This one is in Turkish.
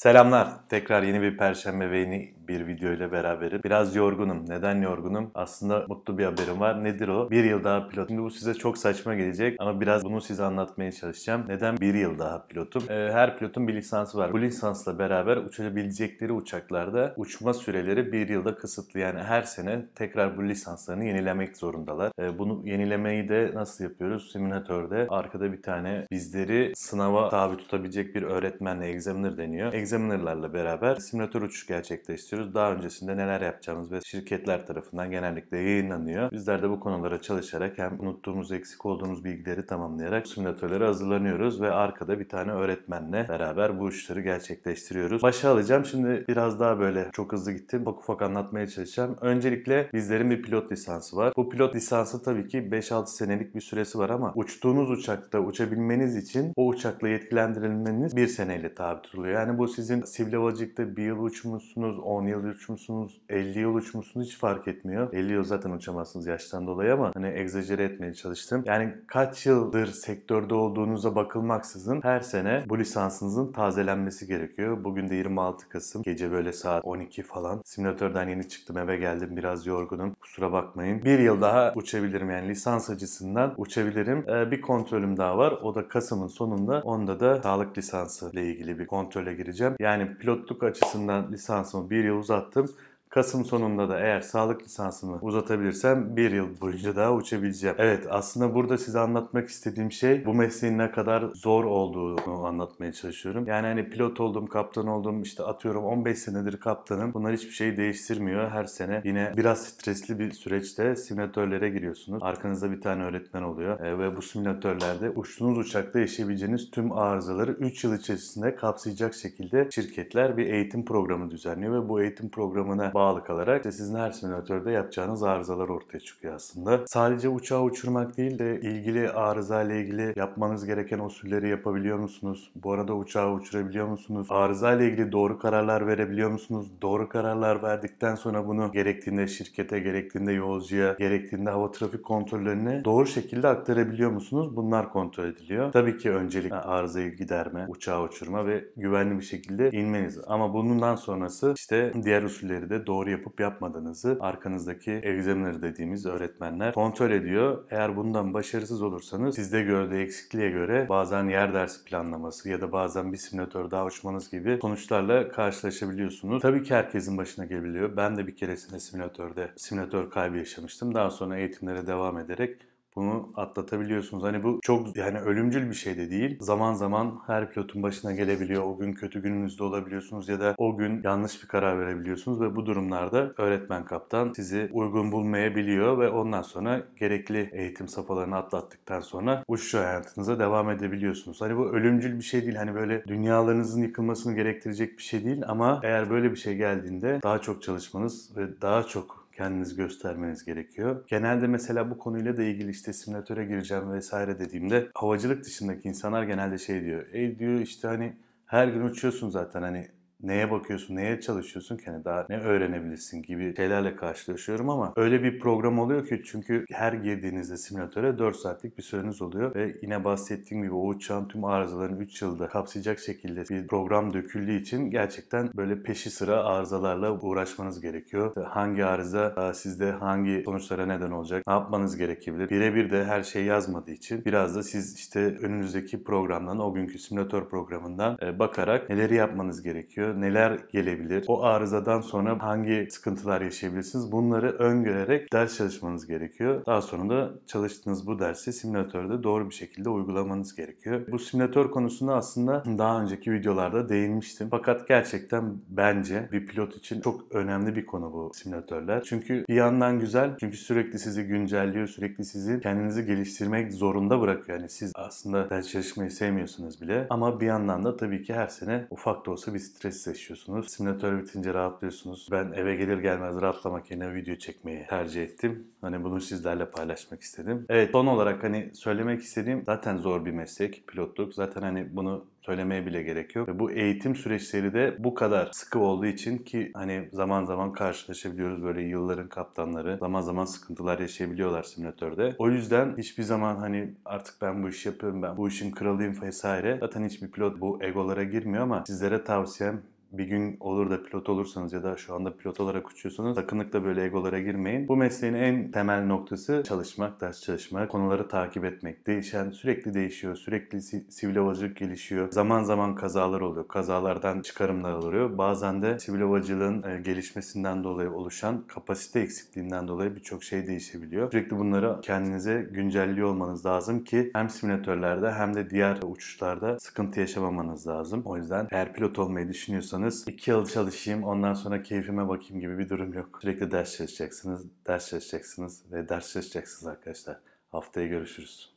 Selamlar. Tekrar yeni bir perşembe ve yeni bir video ile beraberim. Biraz yorgunum. Neden yorgunum? Aslında mutlu bir haberim var. Nedir o? Bir yıl daha pilot. Şimdi bu size çok saçma gelecek ama biraz bunu size anlatmaya çalışacağım. Neden bir yıl daha pilotum? Ee, her pilotun bir lisansı var. Bu lisansla beraber uçabilecekleri uçaklarda uçma süreleri bir yılda kısıtlı. Yani her sene tekrar bu lisanslarını yenilemek zorundalar. Ee, bunu yenilemeyi de nasıl yapıyoruz? Simülatörde arkada bir tane bizleri sınava tabi tutabilecek bir öğretmenle examiner deniyor. Examinerlarla beraber simülatör uçuş gerçekleştiriyoruz. Daha öncesinde neler yapacağımız ve şirketler tarafından genellikle yayınlanıyor. Bizler de bu konulara çalışarak hem unuttuğumuz, eksik olduğumuz bilgileri tamamlayarak simülatörlere hazırlanıyoruz ve arkada bir tane öğretmenle beraber bu uçuşları gerçekleştiriyoruz. Başa alacağım. Şimdi biraz daha böyle çok hızlı gittim. Ufak ufak anlatmaya çalışacağım. Öncelikle bizlerin bir pilot lisansı var. Bu pilot lisansı tabii ki 5-6 senelik bir süresi var ama uçtuğunuz uçakta uçabilmeniz için o uçakla yetkilendirilmeniz bir seneyle tabi tutuluyor. Yani bu sizin sivil havacılıkta bir yıl uçmuşsunuz, 10 yıl uçmuşsunuz, 50 yıl uçmuşsunuz hiç fark etmiyor. 50 yıl zaten uçamazsınız yaştan dolayı ama hani egzajere etmeye çalıştım. Yani kaç yıldır sektörde olduğunuza bakılmaksızın her sene bu lisansınızın tazelenmesi gerekiyor. Bugün de 26 Kasım. Gece böyle saat 12 falan. Simülatörden yeni çıktım eve geldim. Biraz yorgunum. Kusura bakmayın. Bir yıl daha uçabilirim yani lisans açısından uçabilirim. Ee, bir kontrolüm daha var. O da Kasım'ın sonunda. Onda da sağlık lisansı ile ilgili bir kontrole gireceğim. Yani pilotluk açısından lisansımı bir yıl uzattım. Kasım sonunda da eğer sağlık lisansımı uzatabilirsem bir yıl boyunca daha uçabileceğim. Evet aslında burada size anlatmak istediğim şey bu mesleğin ne kadar zor olduğunu anlatmaya çalışıyorum. Yani hani pilot oldum, kaptan oldum işte atıyorum 15 senedir kaptanım. Bunlar hiçbir şeyi değiştirmiyor. Her sene yine biraz stresli bir süreçte simülatörlere giriyorsunuz. Arkanızda bir tane öğretmen oluyor e, ve bu simülatörlerde uçtuğunuz uçakta yaşayabileceğiniz tüm arızaları 3 yıl içerisinde kapsayacak şekilde şirketler bir eğitim programı düzenliyor ve bu eğitim programına bağlı kalarak işte sizin her simülatörde yapacağınız arızalar ortaya çıkıyor aslında. Sadece uçağı uçurmak değil de ilgili arıza ile ilgili yapmanız gereken usulleri yapabiliyor musunuz? Bu arada uçağı uçurabiliyor musunuz? Arıza ile ilgili doğru kararlar verebiliyor musunuz? Doğru kararlar verdikten sonra bunu gerektiğinde şirkete, gerektiğinde yolcuya, gerektiğinde hava trafik kontrollerine doğru şekilde aktarabiliyor musunuz? Bunlar kontrol ediliyor. Tabii ki öncelik arızayı giderme, uçağı uçurma ve güvenli bir şekilde inmeniz. Ama bundan sonrası işte diğer usulleri de doğru yapıp yapmadığınızı arkanızdaki examiner dediğimiz öğretmenler kontrol ediyor. Eğer bundan başarısız olursanız sizde gördüğü eksikliğe göre bazen yer dersi planlaması ya da bazen bir simülatör daha uçmanız gibi sonuçlarla karşılaşabiliyorsunuz. Tabii ki herkesin başına gelebiliyor. Ben de bir keresinde simülatörde simülatör kaybı yaşamıştım. Daha sonra eğitimlere devam ederek bunu atlatabiliyorsunuz. Hani bu çok yani ölümcül bir şey de değil. Zaman zaman her pilotun başına gelebiliyor. O gün kötü gününüzde olabiliyorsunuz ya da o gün yanlış bir karar verebiliyorsunuz ve bu durumlarda öğretmen kaptan sizi uygun bulmayabiliyor ve ondan sonra gerekli eğitim safhalarını atlattıktan sonra uçuş hayatınıza devam edebiliyorsunuz. Hani bu ölümcül bir şey değil. Hani böyle dünyalarınızın yıkılmasını gerektirecek bir şey değil ama eğer böyle bir şey geldiğinde daha çok çalışmanız ve daha çok kendinizi göstermeniz gerekiyor. Genelde mesela bu konuyla da ilgili işte simülatöre gireceğim vesaire dediğimde havacılık dışındaki insanlar genelde şey diyor. E diyor işte hani her gün uçuyorsun zaten hani neye bakıyorsun, neye çalışıyorsun ki hani daha ne öğrenebilirsin gibi şeylerle karşılaşıyorum ama öyle bir program oluyor ki çünkü her girdiğinizde simülatöre 4 saatlik bir süreniz oluyor ve yine bahsettiğim gibi o uçağın tüm arızalarını 3 yılda kapsayacak şekilde bir program döküldüğü için gerçekten böyle peşi sıra arızalarla uğraşmanız gerekiyor. İşte hangi arıza sizde hangi sonuçlara neden olacak, ne yapmanız gerekebilir. Birebir de her şey yazmadığı için biraz da siz işte önünüzdeki programdan, o günkü simülatör programından bakarak neleri yapmanız gerekiyor neler gelebilir, o arızadan sonra hangi sıkıntılar yaşayabilirsiniz bunları öngörerek ders çalışmanız gerekiyor. Daha sonra da çalıştığınız bu dersi simülatörde doğru bir şekilde uygulamanız gerekiyor. Bu simülatör konusunda aslında daha önceki videolarda değinmiştim. Fakat gerçekten bence bir pilot için çok önemli bir konu bu simülatörler. Çünkü bir yandan güzel çünkü sürekli sizi güncelliyor, sürekli sizi kendinizi geliştirmek zorunda bırakıyor. Yani siz aslında ders çalışmayı sevmiyorsunuz bile ama bir yandan da tabii ki her sene ufak da olsa bir stres yaşıyorsunuz. Simülatör bitince rahatlıyorsunuz. Ben eve gelir gelmez rahatlamak yerine video çekmeyi tercih ettim. Hani bunu sizlerle paylaşmak istedim. Evet son olarak hani söylemek istediğim zaten zor bir meslek pilotluk. Zaten hani bunu söylemeye bile gerek yok. Ve bu eğitim süreçleri de bu kadar sıkı olduğu için ki hani zaman zaman karşılaşabiliyoruz böyle yılların kaptanları. Zaman zaman sıkıntılar yaşayabiliyorlar simülatörde. O yüzden hiçbir zaman hani artık ben bu işi yapıyorum ben bu işin kralıyım vesaire. Zaten hiçbir pilot bu egolara girmiyor ama sizlere tavsiyem bir gün olur da pilot olursanız ya da şu anda pilot olarak uçuyorsanız sakınlıkla böyle egolara girmeyin. Bu mesleğin en temel noktası çalışmak, ders çalışmak, konuları takip etmek. Değişen, sürekli değişiyor, sürekli si- sivil havacılık gelişiyor. Zaman zaman kazalar oluyor. Kazalardan çıkarımlar oluyor. Bazen de sivil havacılığın e, gelişmesinden dolayı oluşan kapasite eksikliğinden dolayı birçok şey değişebiliyor. Sürekli bunları kendinize güncelliyor olmanız lazım ki hem simülatörlerde hem de diğer uçuşlarda sıkıntı yaşamamanız lazım. O yüzden eğer pilot olmayı düşünüyorsanız 2 yıl çalışayım ondan sonra keyfime bakayım gibi bir durum yok. Sürekli ders çalışacaksınız, ders çalışacaksınız ve ders çalışacaksınız arkadaşlar. Haftaya görüşürüz.